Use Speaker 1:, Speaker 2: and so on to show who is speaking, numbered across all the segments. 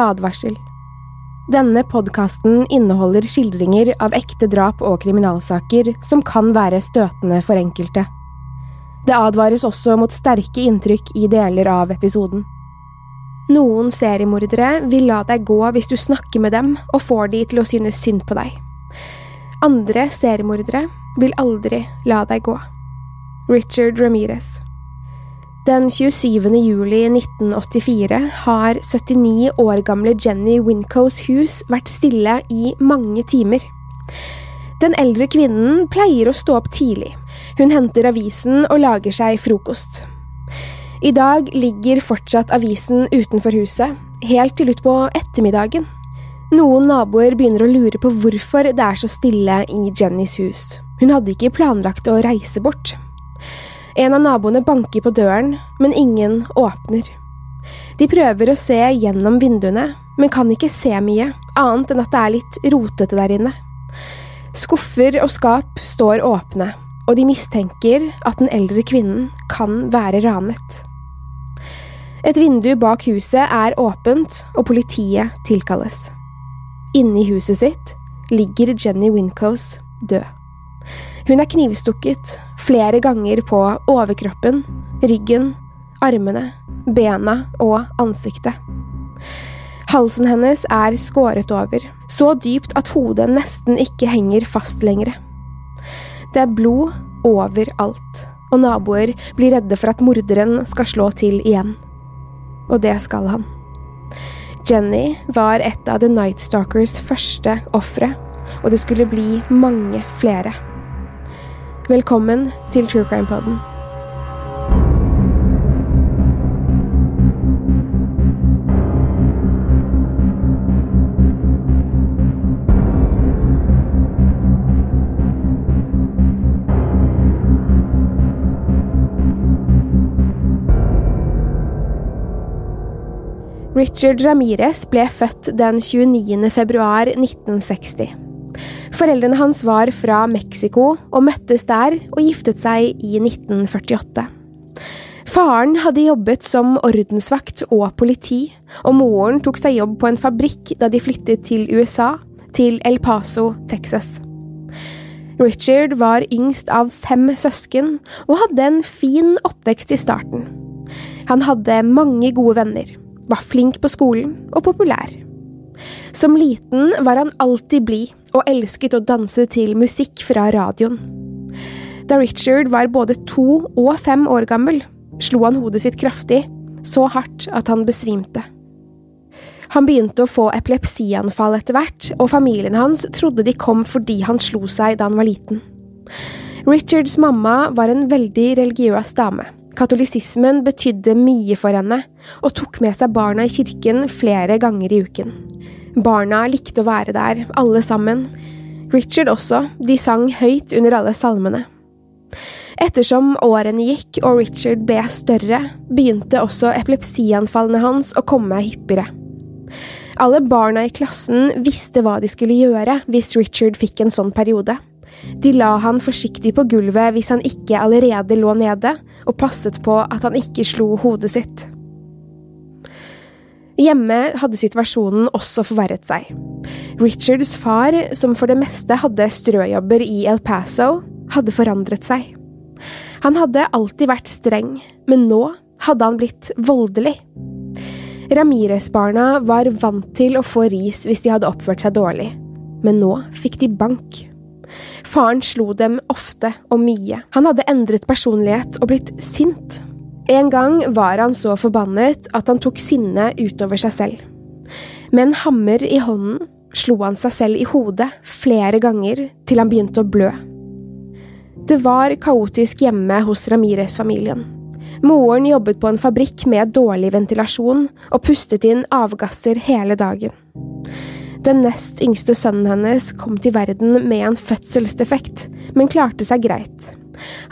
Speaker 1: advarsel. Denne podkasten inneholder skildringer av ekte drap og kriminalsaker som kan være støtende for enkelte. Det advares også mot sterke inntrykk i deler av episoden. Noen seriemordere vil la deg gå hvis du snakker med dem og får de til å synes synd på deg. Andre seriemordere vil aldri la deg gå. Richard Ramirez den 27. juli 1984 har 79 år gamle Jenny Wincos hus vært stille i mange timer. Den eldre kvinnen pleier å stå opp tidlig. Hun henter avisen og lager seg frokost. I dag ligger fortsatt avisen utenfor huset, helt til utpå ettermiddagen. Noen naboer begynner å lure på hvorfor det er så stille i Jennys hus. Hun hadde ikke planlagt å reise bort. En av naboene banker på døren, men ingen åpner. De prøver å se gjennom vinduene, men kan ikke se mye, annet enn at det er litt rotete der inne. Skuffer og skap står åpne, og de mistenker at den eldre kvinnen kan være ranet. Et vindu bak huset er åpent, og politiet tilkalles. Inne i huset sitt ligger Jenny Wincos død. Hun er knivstukket flere ganger på overkroppen, ryggen, armene, bena og ansiktet. Halsen hennes er skåret over, så dypt at hodet nesten ikke henger fast lenger. Det er blod overalt, og naboer blir redde for at morderen skal slå til igjen. Og det skal han. Jenny var et av The Night Stalkers første ofre, og det skulle bli mange flere. Velkommen til True Crime Poden. Richard Ramirez ble født den 29. februar 1960. Foreldrene hans var fra Mexico og møttes der og giftet seg i 1948. Faren hadde jobbet som ordensvakt og politi, og moren tok seg jobb på en fabrikk da de flyttet til USA, til El Paso, Texas. Richard var yngst av fem søsken og hadde en fin oppvekst i starten. Han hadde mange gode venner, var flink på skolen og populær. Som liten var han alltid blid og elsket å danse til musikk fra radioen. Da Richard var både to og fem år gammel, slo han hodet sitt kraftig, så hardt at han besvimte. Han begynte å få epilepsianfall etter hvert, og familien hans trodde de kom fordi han slo seg da han var liten. Richards mamma var en veldig religiøs dame. Katolisismen betydde mye for henne, og tok med seg barna i kirken flere ganger i uken. Barna likte å være der, alle sammen. Richard også, de sang høyt under alle salmene. Ettersom årene gikk og Richard ble større, begynte også epilepsianfallene hans å komme hyppigere. Alle barna i klassen visste hva de skulle gjøre hvis Richard fikk en sånn periode. De la han forsiktig på gulvet hvis han ikke allerede lå nede, og passet på at han ikke slo hodet sitt. Hjemme hadde situasjonen også forverret seg. Richards far, som for det meste hadde strøjobber i El Paso, hadde forandret seg. Han hadde alltid vært streng, men nå hadde han blitt voldelig. Ramires-barna var vant til å få ris hvis de hadde oppført seg dårlig, men nå fikk de bank. Faren slo dem ofte og mye. Han hadde endret personlighet og blitt sint. En gang var han så forbannet at han tok sinnet utover seg selv. Med en hammer i hånden slo han seg selv i hodet flere ganger til han begynte å blø. Det var kaotisk hjemme hos Ramires-familien. Moren jobbet på en fabrikk med dårlig ventilasjon og pustet inn avgasser hele dagen. Den nest yngste sønnen hennes kom til verden med en fødselsdefekt, men klarte seg greit.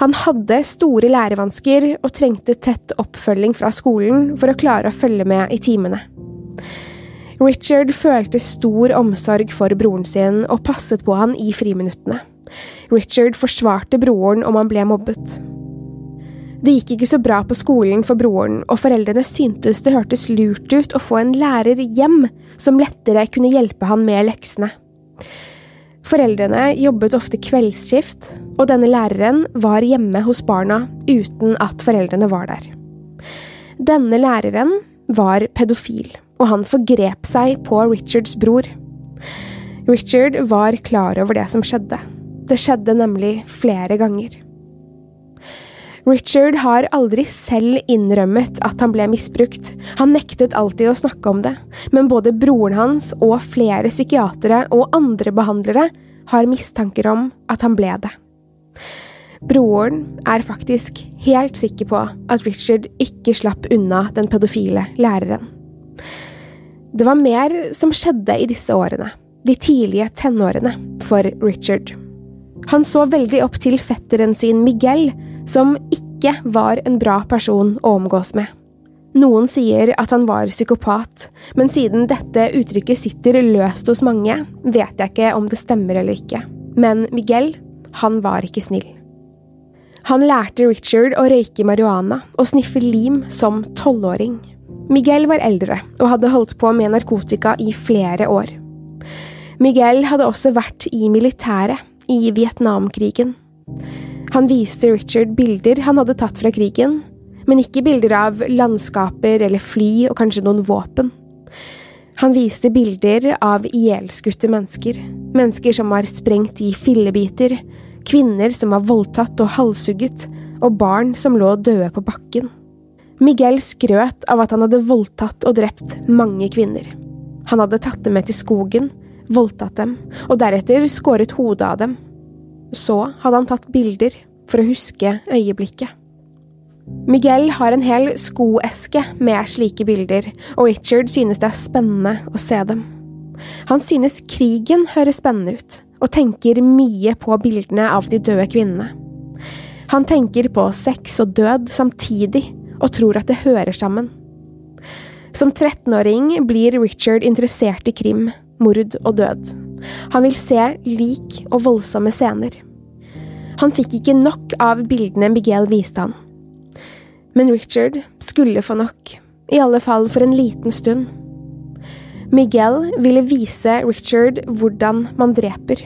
Speaker 1: Han hadde store lærevansker og trengte tett oppfølging fra skolen for å klare å følge med i timene. Richard følte stor omsorg for broren sin og passet på han i friminuttene. Richard forsvarte broren om han ble mobbet. Det gikk ikke så bra på skolen for broren, og foreldrene syntes det hørtes lurt ut å få en lærer hjem som lettere kunne hjelpe han med leksene. Foreldrene jobbet ofte kveldsskift, og denne læreren var hjemme hos barna uten at foreldrene var der. Denne læreren var pedofil, og han forgrep seg på Richards bror. Richard var klar over det som skjedde. Det skjedde nemlig flere ganger. Richard har aldri selv innrømmet at han ble misbrukt, han nektet alltid å snakke om det, men både broren hans og flere psykiatere og andre behandlere har mistanker om at han ble det. Broren er faktisk helt sikker på at Richard ikke slapp unna den pedofile læreren. Det var mer som skjedde i disse årene, de tidlige tenårene, for Richard. Han så veldig opp til fetteren sin Miguel, som ikke var en bra person å omgås med. Noen sier at han var psykopat, men siden dette uttrykket sitter løst hos mange, vet jeg ikke om det stemmer eller ikke. Men Miguel, han var ikke snill. Han lærte Richard å røyke marihuana og sniffe lim som tolvåring. Miguel var eldre og hadde holdt på med narkotika i flere år. Miguel hadde også vært i militæret i Vietnamkrigen. Han viste Richard bilder han hadde tatt fra krigen, men ikke bilder av landskaper eller fly og kanskje noen våpen. Han viste bilder av ihjelskutte mennesker, mennesker som var sprengt i fillebiter, kvinner som var voldtatt og halshugget, og barn som lå døde på bakken. Miguel skrøt av at han hadde voldtatt og drept mange kvinner. Han hadde tatt dem med til skogen, voldtatt dem, og deretter skåret hodet av dem så hadde han tatt bilder for å huske øyeblikket. Miguel har en hel skoeske med slike bilder, og Richard synes det er spennende å se dem. Han synes krigen høres spennende ut, og tenker mye på bildene av de døde kvinnene. Han tenker på sex og død samtidig, og tror at det hører sammen. Som 13-åring blir Richard interessert i krim, mord og død. Han vil se lik og voldsomme scener. Han fikk ikke nok av bildene Miguel viste han. Men Richard skulle få nok, i alle fall for en liten stund. Miguel ville vise Richard hvordan man dreper.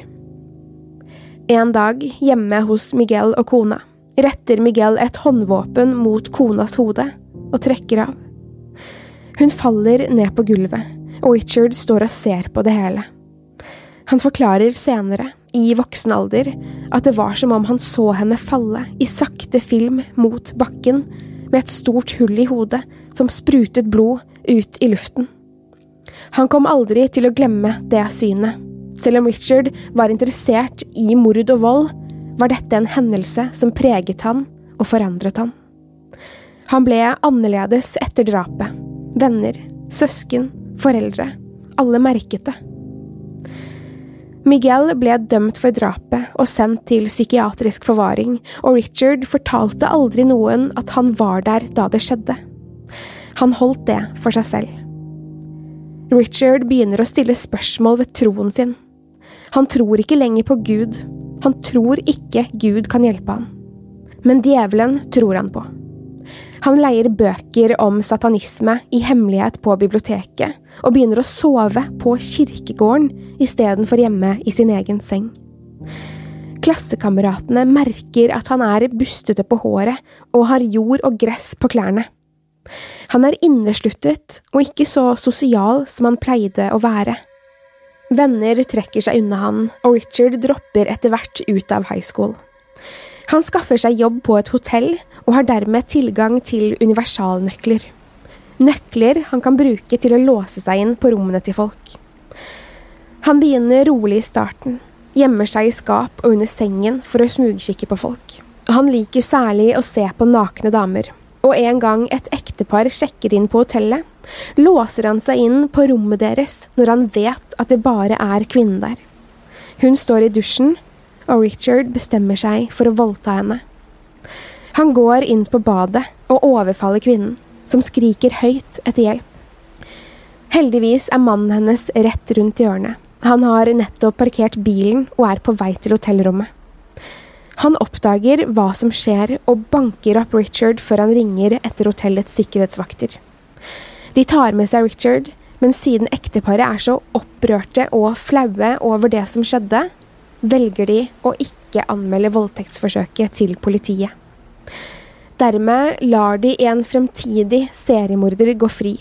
Speaker 1: En dag, hjemme hos Miguel og kona, retter Miguel et håndvåpen mot konas hode og trekker av. Hun faller ned på gulvet, og Richard står og ser på det hele. Han forklarer senere, i voksen alder, at det var som om han så henne falle i sakte film mot bakken, med et stort hull i hodet som sprutet blod ut i luften. Han kom aldri til å glemme det synet. Selv om Richard var interessert i mord og vold, var dette en hendelse som preget han og forandret han. Han ble annerledes etter drapet. Venner, søsken, foreldre. Alle merket det. Miguel ble dømt for drapet og sendt til psykiatrisk forvaring, og Richard fortalte aldri noen at han var der da det skjedde. Han holdt det for seg selv. Richard begynner å stille spørsmål ved troen sin. Han tror ikke lenger på Gud, han tror ikke Gud kan hjelpe han. Men djevelen tror han på. Han leier bøker om satanisme i hemmelighet på biblioteket, og begynner å sove på kirkegården istedenfor hjemme i sin egen seng. Klassekameratene merker at han er bustete på håret og har jord og gress på klærne. Han er innesluttet og ikke så sosial som han pleide å være. Venner trekker seg unna han, og Richard dropper etter hvert ut av high school. Han skaffer seg jobb på et hotell og har dermed tilgang til universalnøkler. Nøkler han kan bruke til å låse seg inn på rommene til folk. Han begynner rolig i starten, gjemmer seg i skap og under sengen for å smugkikke på folk. Han liker særlig å se på nakne damer, og en gang et ektepar sjekker inn på hotellet, låser han seg inn på rommet deres når han vet at det bare er kvinnen der. Hun står i dusjen, og Richard bestemmer seg for å voldta henne. Han går inn på badet og overfaller kvinnen, som skriker høyt etter hjelp. Heldigvis er mannen hennes rett rundt hjørnet. Han har nettopp parkert bilen og er på vei til hotellrommet. Han oppdager hva som skjer, og banker opp Richard før han ringer etter hotellets sikkerhetsvakter. De tar med seg Richard, men siden ekteparet er så opprørte og flaue over det som skjedde, velger de å ikke anmelde voldtektsforsøket til politiet. Dermed lar de en fremtidig seriemorder gå fri,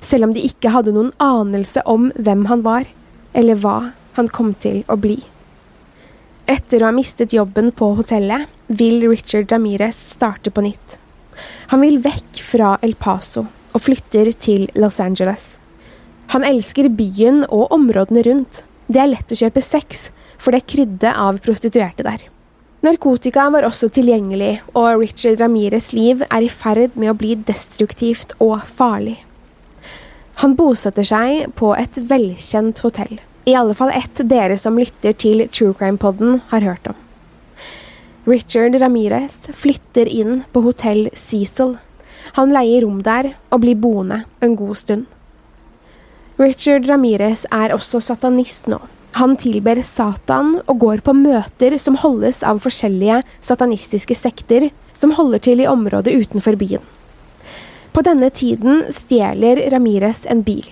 Speaker 1: selv om de ikke hadde noen anelse om hvem han var, eller hva han kom til å bli. Etter å ha mistet jobben på hotellet, vil Richard Ramirez starte på nytt. Han vil vekk fra El Paso og flytter til Los Angeles. Han elsker byen og områdene rundt. Det er lett å kjøpe sex, for det er krydde av prostituerte der. Narkotika var også tilgjengelig, og Richard Ramirez' liv er i ferd med å bli destruktivt og farlig. Han bosetter seg på et velkjent hotell. I alle fall ett dere som lytter til True Crime-podden, har hørt om. Richard Ramirez flytter inn på hotell Cecil. Han leier rom der og blir boende en god stund. Richard Ramirez er også satanist nå. Han tilber Satan og går på møter som holdes av forskjellige satanistiske sekter som holder til i området utenfor byen. På denne tiden stjeler Ramirez en bil.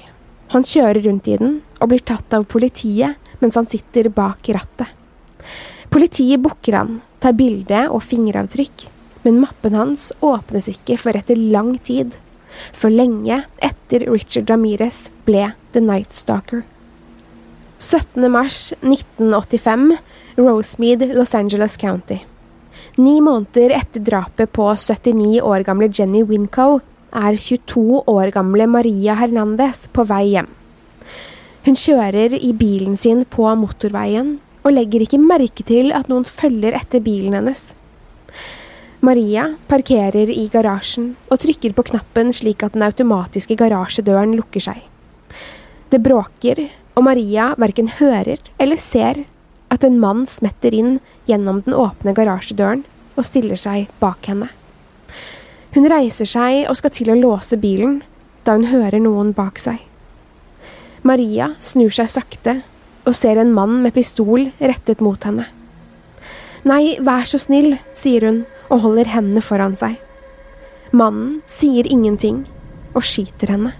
Speaker 1: Han kjører rundt i den og blir tatt av politiet mens han sitter bak rattet. Politiet booker han, tar bilde og fingeravtrykk, men mappen hans åpnes ikke for etter lang tid, for lenge etter Richard Ramirez ble The Night Stalker. 17. mars 1985, Rosemead, Los Angeles County. Ni måneder etter drapet på 79 år gamle Jenny Wincoe er 22 år gamle Maria Hernandez på vei hjem. Hun kjører i bilen sin på motorveien og legger ikke merke til at noen følger etter bilen hennes. Maria parkerer i garasjen og trykker på knappen slik at den automatiske garasjedøren lukker seg. Det bråker, og Maria verken hører eller ser at en mann smetter inn gjennom den åpne garasjedøren og stiller seg bak henne. Hun reiser seg og skal til å låse bilen, da hun hører noen bak seg. Maria snur seg sakte og ser en mann med pistol rettet mot henne. Nei, vær så snill, sier hun og holder hendene foran seg. Mannen sier ingenting og skyter henne.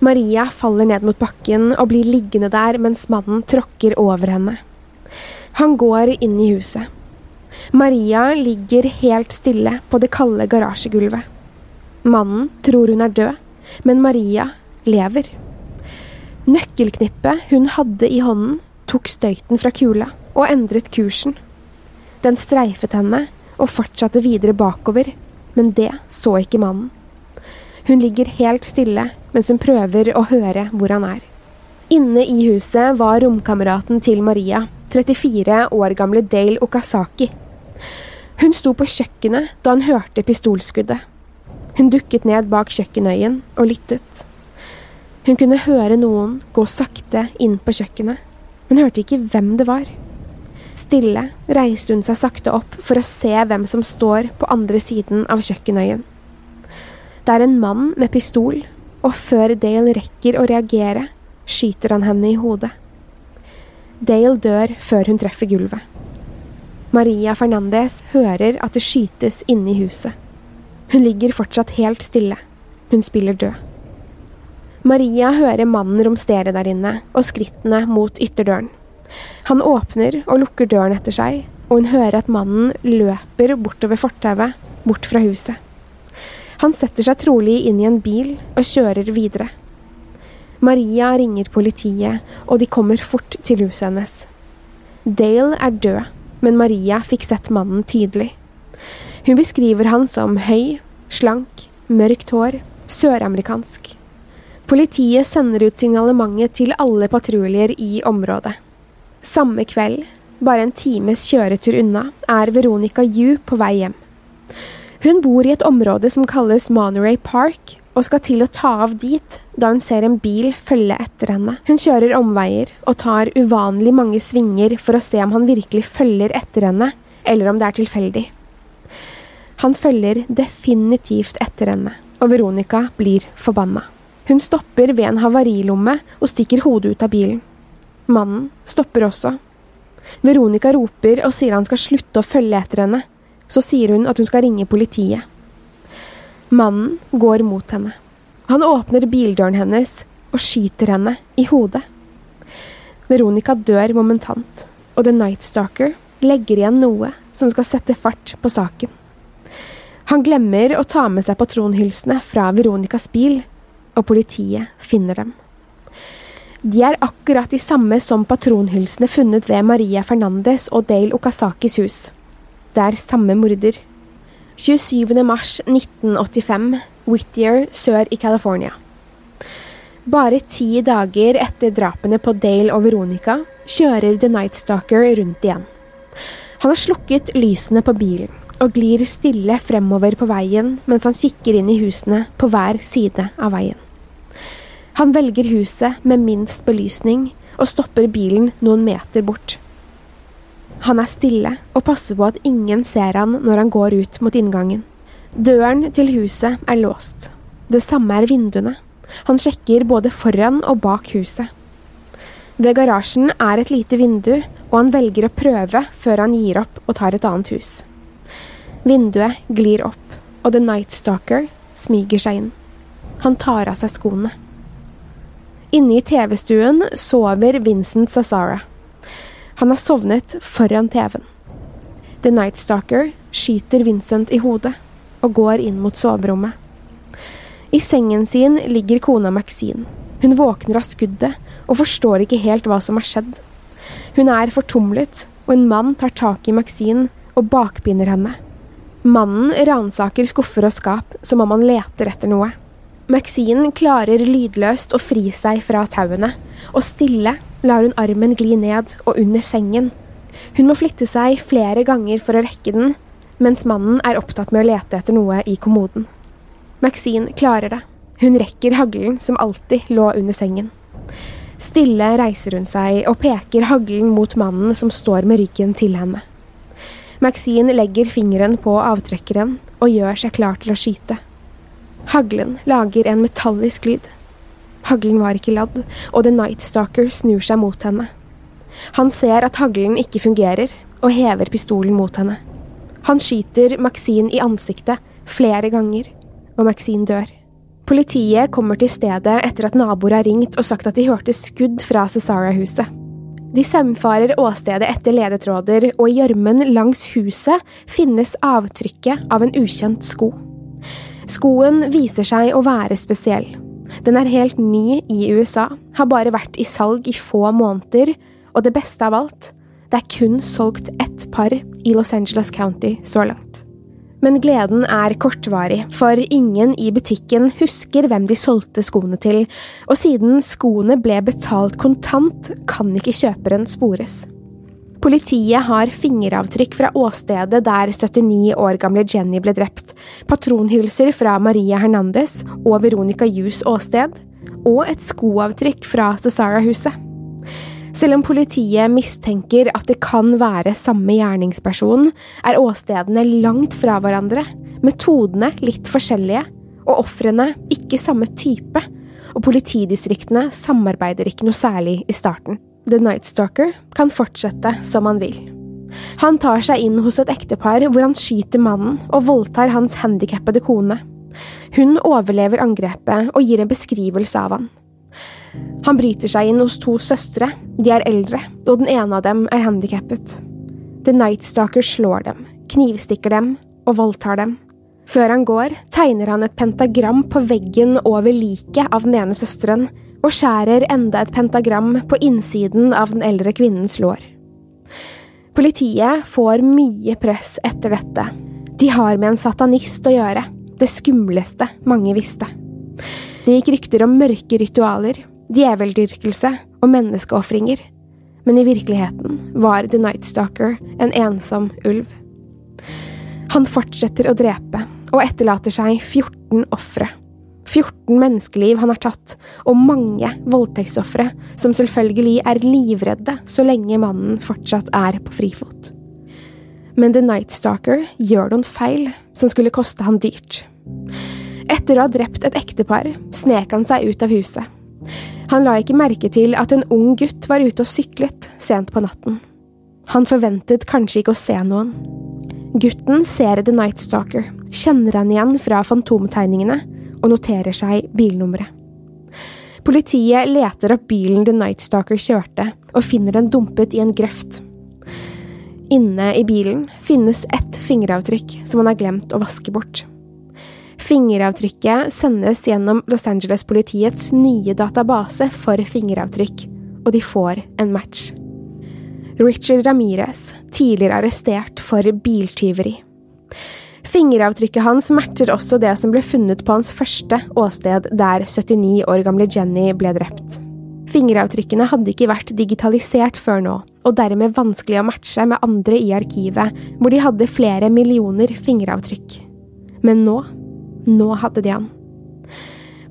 Speaker 1: Maria faller ned mot bakken og blir liggende der mens mannen tråkker over henne. Han går inn i huset. Maria ligger helt stille på det kalde garasjegulvet. Mannen tror hun er død, men Maria lever. Nøkkelknippet hun hadde i hånden, tok støyten fra kula og endret kursen. Den streifet henne og fortsatte videre bakover, men det så ikke mannen. Hun ligger helt stille mens hun prøver å høre hvor han er. Inne i huset var romkameraten til Maria, 34 år gamle Dale Okasaki. Hun sto på kjøkkenet da hun hørte pistolskuddet. Hun dukket ned bak kjøkkenøyen og lyttet. Hun kunne høre noen gå sakte inn på kjøkkenet, men hørte ikke hvem det var. Stille reiste hun seg sakte opp for å se hvem som står på andre siden av kjøkkenøyen. Det er en mann med pistol, og før Dale rekker å reagere, skyter han henne i hodet. Dale dør før hun treffer gulvet. Maria Fernandez hører at det skytes inne i huset. Hun ligger fortsatt helt stille. Hun spiller død. Maria hører mannen romstere der inne, og skrittene mot ytterdøren. Han åpner og lukker døren etter seg, og hun hører at mannen løper bortover fortauet, bort fra huset. Han setter seg trolig inn i en bil og kjører videre. Maria ringer politiet, og de kommer fort til huset hennes. Dale er død men Maria fikk sett mannen tydelig. Hun beskriver han som høy, slank, mørkt hår, søramerikansk. Politiet sender ut signalementet til alle patruljer i området. Samme kveld, bare en times kjøretur unna, er Veronica Yu på vei hjem. Hun bor i et område som kalles Monterey Park, og skal til å ta av dit da hun ser en bil følge etter henne. Hun kjører omveier og tar uvanlig mange svinger for å se om han virkelig følger etter henne, eller om det er tilfeldig. Han følger definitivt etter henne, og Veronica blir forbanna. Hun stopper ved en havarilomme og stikker hodet ut av bilen. Mannen stopper også. Veronica roper og sier han skal slutte å følge etter henne. Så sier hun at hun skal ringe politiet. Mannen går mot henne. Han åpner bildøren hennes og skyter henne i hodet. Veronica dør momentant, og The Night Stalker legger igjen noe som skal sette fart på saken. Han glemmer å ta med seg patronhylsene fra Veronicas bil, og politiet finner dem. De er akkurat de samme som patronhylsene funnet ved Maria Fernandes og Dale Okasakis hus. Det er samme morder. 27. mars 1985, Whittier sør i California. Bare ti dager etter drapene på Dale og Veronica kjører The Night Stalker rundt igjen. Han har slukket lysene på bilen og glir stille fremover på veien mens han kikker inn i husene på hver side av veien. Han velger huset med minst belysning og stopper bilen noen meter bort. Han er stille og passer på at ingen ser han når han går ut mot inngangen. Døren til huset er låst. Det samme er vinduene. Han sjekker både foran og bak huset. Ved garasjen er et lite vindu, og han velger å prøve før han gir opp og tar et annet hus. Vinduet glir opp, og The Night Stalker smyger seg inn. Han tar av seg skoene. Inne i TV-stuen sover Vincent Sazara. Han har sovnet foran TV-en. The Night Stalker skyter Vincent i hodet og går inn mot soverommet. I sengen sin ligger kona Maxine. Hun våkner av skuddet og forstår ikke helt hva som har skjedd. Hun er fortumlet, og en mann tar tak i Maxine og bakbinder henne. Mannen ransaker skuffer og skap som om han leter etter noe. Maxine klarer lydløst å fri seg fra tauene, og stille lar hun armen gli ned og under sengen. Hun må flytte seg flere ganger for å rekke den, mens mannen er opptatt med å lete etter noe i kommoden. Maxine klarer det. Hun rekker haglen som alltid lå under sengen. Stille reiser hun seg og peker haglen mot mannen som står med ryggen til henne. Maxine legger fingeren på avtrekkeren og gjør seg klar til å skyte. Haglen lager en metallisk lyd. Haglen var ikke ladd, og The Night Stalker snur seg mot henne. Han ser at haglen ikke fungerer, og hever pistolen mot henne. Han skyter Maxine i ansiktet flere ganger, og Maxine dør. Politiet kommer til stedet etter at naboer har ringt og sagt at de hørte skudd fra Cesara-huset. De saumfarer åstedet etter ledetråder, og i gjørmen langs huset finnes avtrykket av en ukjent sko. Skoen viser seg å være spesiell. Den er helt ny i USA, har bare vært i salg i få måneder, og det beste av alt, det er kun solgt ett par i Los Angeles County så langt. Men gleden er kortvarig, for ingen i butikken husker hvem de solgte skoene til, og siden skoene ble betalt kontant, kan ikke kjøperen spores. Politiet har fingeravtrykk fra åstedet der 79 år gamle Jenny ble drept, patronhylser fra Maria Hernandez og Veronica Jus åsted, og et skoavtrykk fra Cesara-huset. Selv om politiet mistenker at det kan være samme gjerningsperson, er åstedene langt fra hverandre, metodene litt forskjellige, og ofrene ikke samme type, og politidistriktene samarbeider ikke noe særlig i starten. The Night Stalker kan fortsette som han vil. Han tar seg inn hos et ektepar hvor han skyter mannen og voldtar hans handikappede kone. Hun overlever angrepet og gir en beskrivelse av han. Han bryter seg inn hos to søstre, de er eldre, og den ene av dem er handikappet. The Night Stalker slår dem, knivstikker dem og voldtar dem. Før han går, tegner han et pentagram på veggen over liket av den ene søsteren, og skjærer enda et pentagram på innsiden av den eldre kvinnens lår. Politiet får mye press etter dette. De har med en satanist å gjøre, det skumleste mange visste. Det gikk rykter om mørke ritualer, djeveldyrkelse og menneskeofringer, men i virkeligheten var The Night Stalker en ensom ulv. Han fortsetter å drepe, og etterlater seg 14 ofre. 14 menneskeliv han har tatt, og mange voldtektsofre, som selvfølgelig er livredde så lenge mannen fortsatt er på frifot. Men The Night Stalker gjør noen feil som skulle koste han dyrt. Etter å ha drept et ektepar snek han seg ut av huset. Han la ikke merke til at en ung gutt var ute og syklet sent på natten. Han forventet kanskje ikke å se noen. Gutten ser The Night Stalker, kjenner han igjen fra fantomtegningene og noterer seg bilnummeret. Politiet leter opp bilen The Night Stalker kjørte, og finner den dumpet i en grøft. Inne i bilen finnes ett fingeravtrykk som han har glemt å vaske bort. Fingeravtrykket sendes gjennom Los Angeles-politiets nye database for fingeravtrykk, og de får en match. Richard Ramirez, tidligere arrestert for biltyveri. Fingeravtrykket hans matcher også det som ble funnet på hans første åsted der 79 år gamle Jenny ble drept. Fingeravtrykkene hadde ikke vært digitalisert før nå, og dermed vanskelig å matche med andre i arkivet, hvor de hadde flere millioner fingeravtrykk. Men nå, nå hadde de han.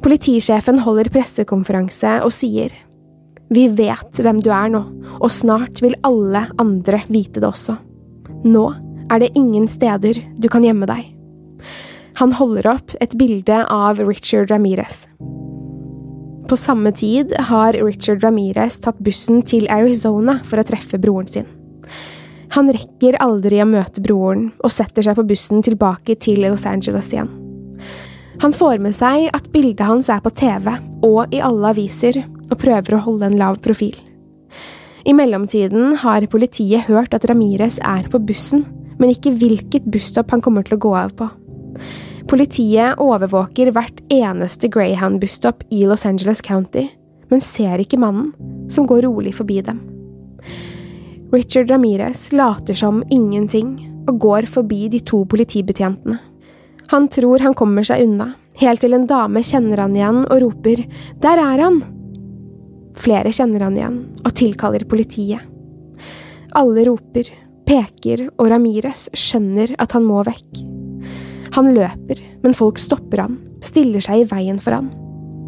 Speaker 1: Politisjefen holder pressekonferanse og sier vi vet hvem du er nå, og snart vil alle andre vite det også. Nå er det ingen steder du kan gjemme deg. Han holder opp et bilde av Richard Ramirez. På samme tid har Richard Ramirez tatt bussen til Arizona for å treffe broren sin. Han rekker aldri å møte broren, og setter seg på bussen tilbake til Los Angeles igjen. Han får med seg at bildet hans er på TV og i alle aviser, og prøver å holde en lav profil. I mellomtiden har politiet hørt at Ramires er på bussen, men ikke hvilket busstopp han kommer til å gå av på. Politiet overvåker hvert eneste Greyhound-busstopp i Los Angeles County, men ser ikke mannen, som går rolig forbi dem. Richard Ramirez later som ingenting og går forbi de to politibetjentene. Han tror han kommer seg unna, helt til en dame kjenner han igjen og roper Der er han! Flere kjenner han igjen og tilkaller politiet. Alle roper, peker, og Ramires skjønner at han må vekk. Han løper, men folk stopper han, stiller seg i veien for han.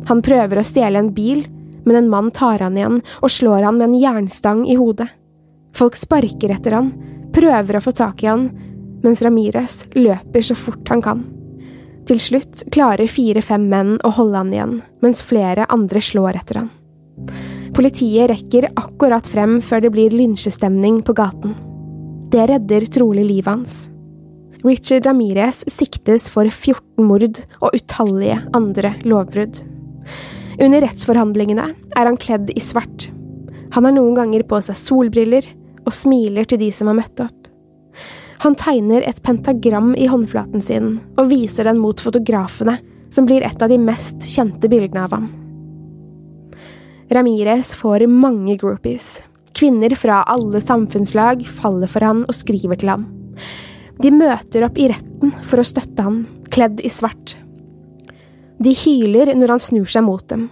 Speaker 1: Han prøver å stjele en bil, men en mann tar han igjen og slår han med en jernstang i hodet. Folk sparker etter han, prøver å få tak i han, mens Ramires løper så fort han kan. Til slutt klarer fire–fem menn å holde han igjen, mens flere andre slår etter han. Politiet rekker akkurat frem før det blir lynsjestemning på gaten. Det redder trolig livet hans. Richard Ramirez siktes for 14 mord og utallige andre lovbrudd. Under rettsforhandlingene er han kledd i svart. Han har noen ganger på seg solbriller og smiler til de som har møtt opp. Han tegner et pentagram i håndflaten sin og viser den mot fotografene, som blir et av de mest kjente bildene av ham. Ramires får mange groupies. Kvinner fra alle samfunnslag faller for han og skriver til ham. De møter opp i retten for å støtte han, kledd i svart. De hyler når han snur seg mot dem.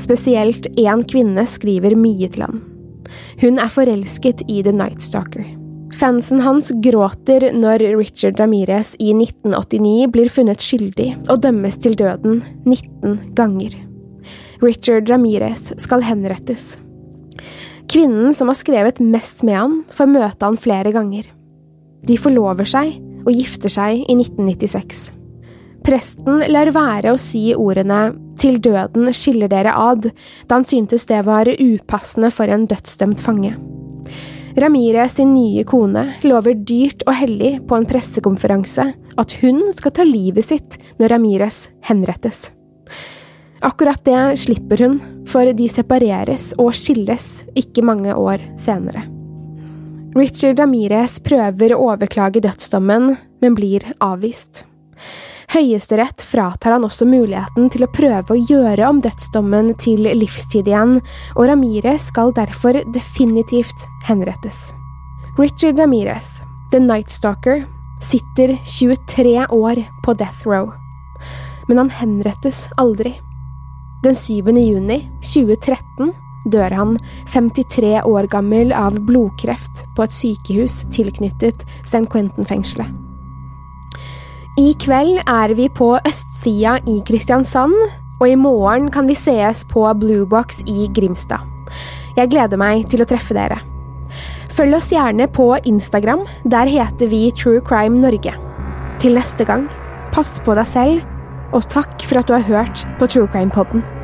Speaker 1: Spesielt én kvinne skriver mye til han. Hun er forelsket i The Night Stalker. Fansen hans gråter når Richard Ramirez i 1989 blir funnet skyldig og dømmes til døden 19 ganger. Richard Ramirez skal henrettes. Kvinnen som har skrevet mest med han, får møte han flere ganger. De forlover seg og gifter seg i 1996. Presten lar være å si ordene til døden skiller dere ad, da han syntes det var upassende for en dødsdømt fange. Ramirez sin nye kone lover dyrt og hellig på en pressekonferanse at hun skal ta livet sitt når Ramirez henrettes. Akkurat det slipper hun, for de separeres og skilles ikke mange år senere. Richard Ramirez prøver å overklage dødsdommen, men blir avvist. Høyesterett fratar han også muligheten til å prøve å gjøre om dødsdommen til livstid igjen, og Ramirez skal derfor definitivt henrettes. Richard Ramirez, The Night Stalker, sitter 23 år på death row, men han henrettes aldri. Den 7. juni 2013 dør han, 53 år gammel, av blodkreft på et sykehus tilknyttet St. Quentin-fengselet. I kveld er vi på østsida i Kristiansand, og i morgen kan vi sees på Blue Box i Grimstad. Jeg gleder meg til å treffe dere. Følg oss gjerne på Instagram, der heter vi True Crime Norge. Til neste gang, pass på deg selv og takk for at du har hørt på True Crime Podden.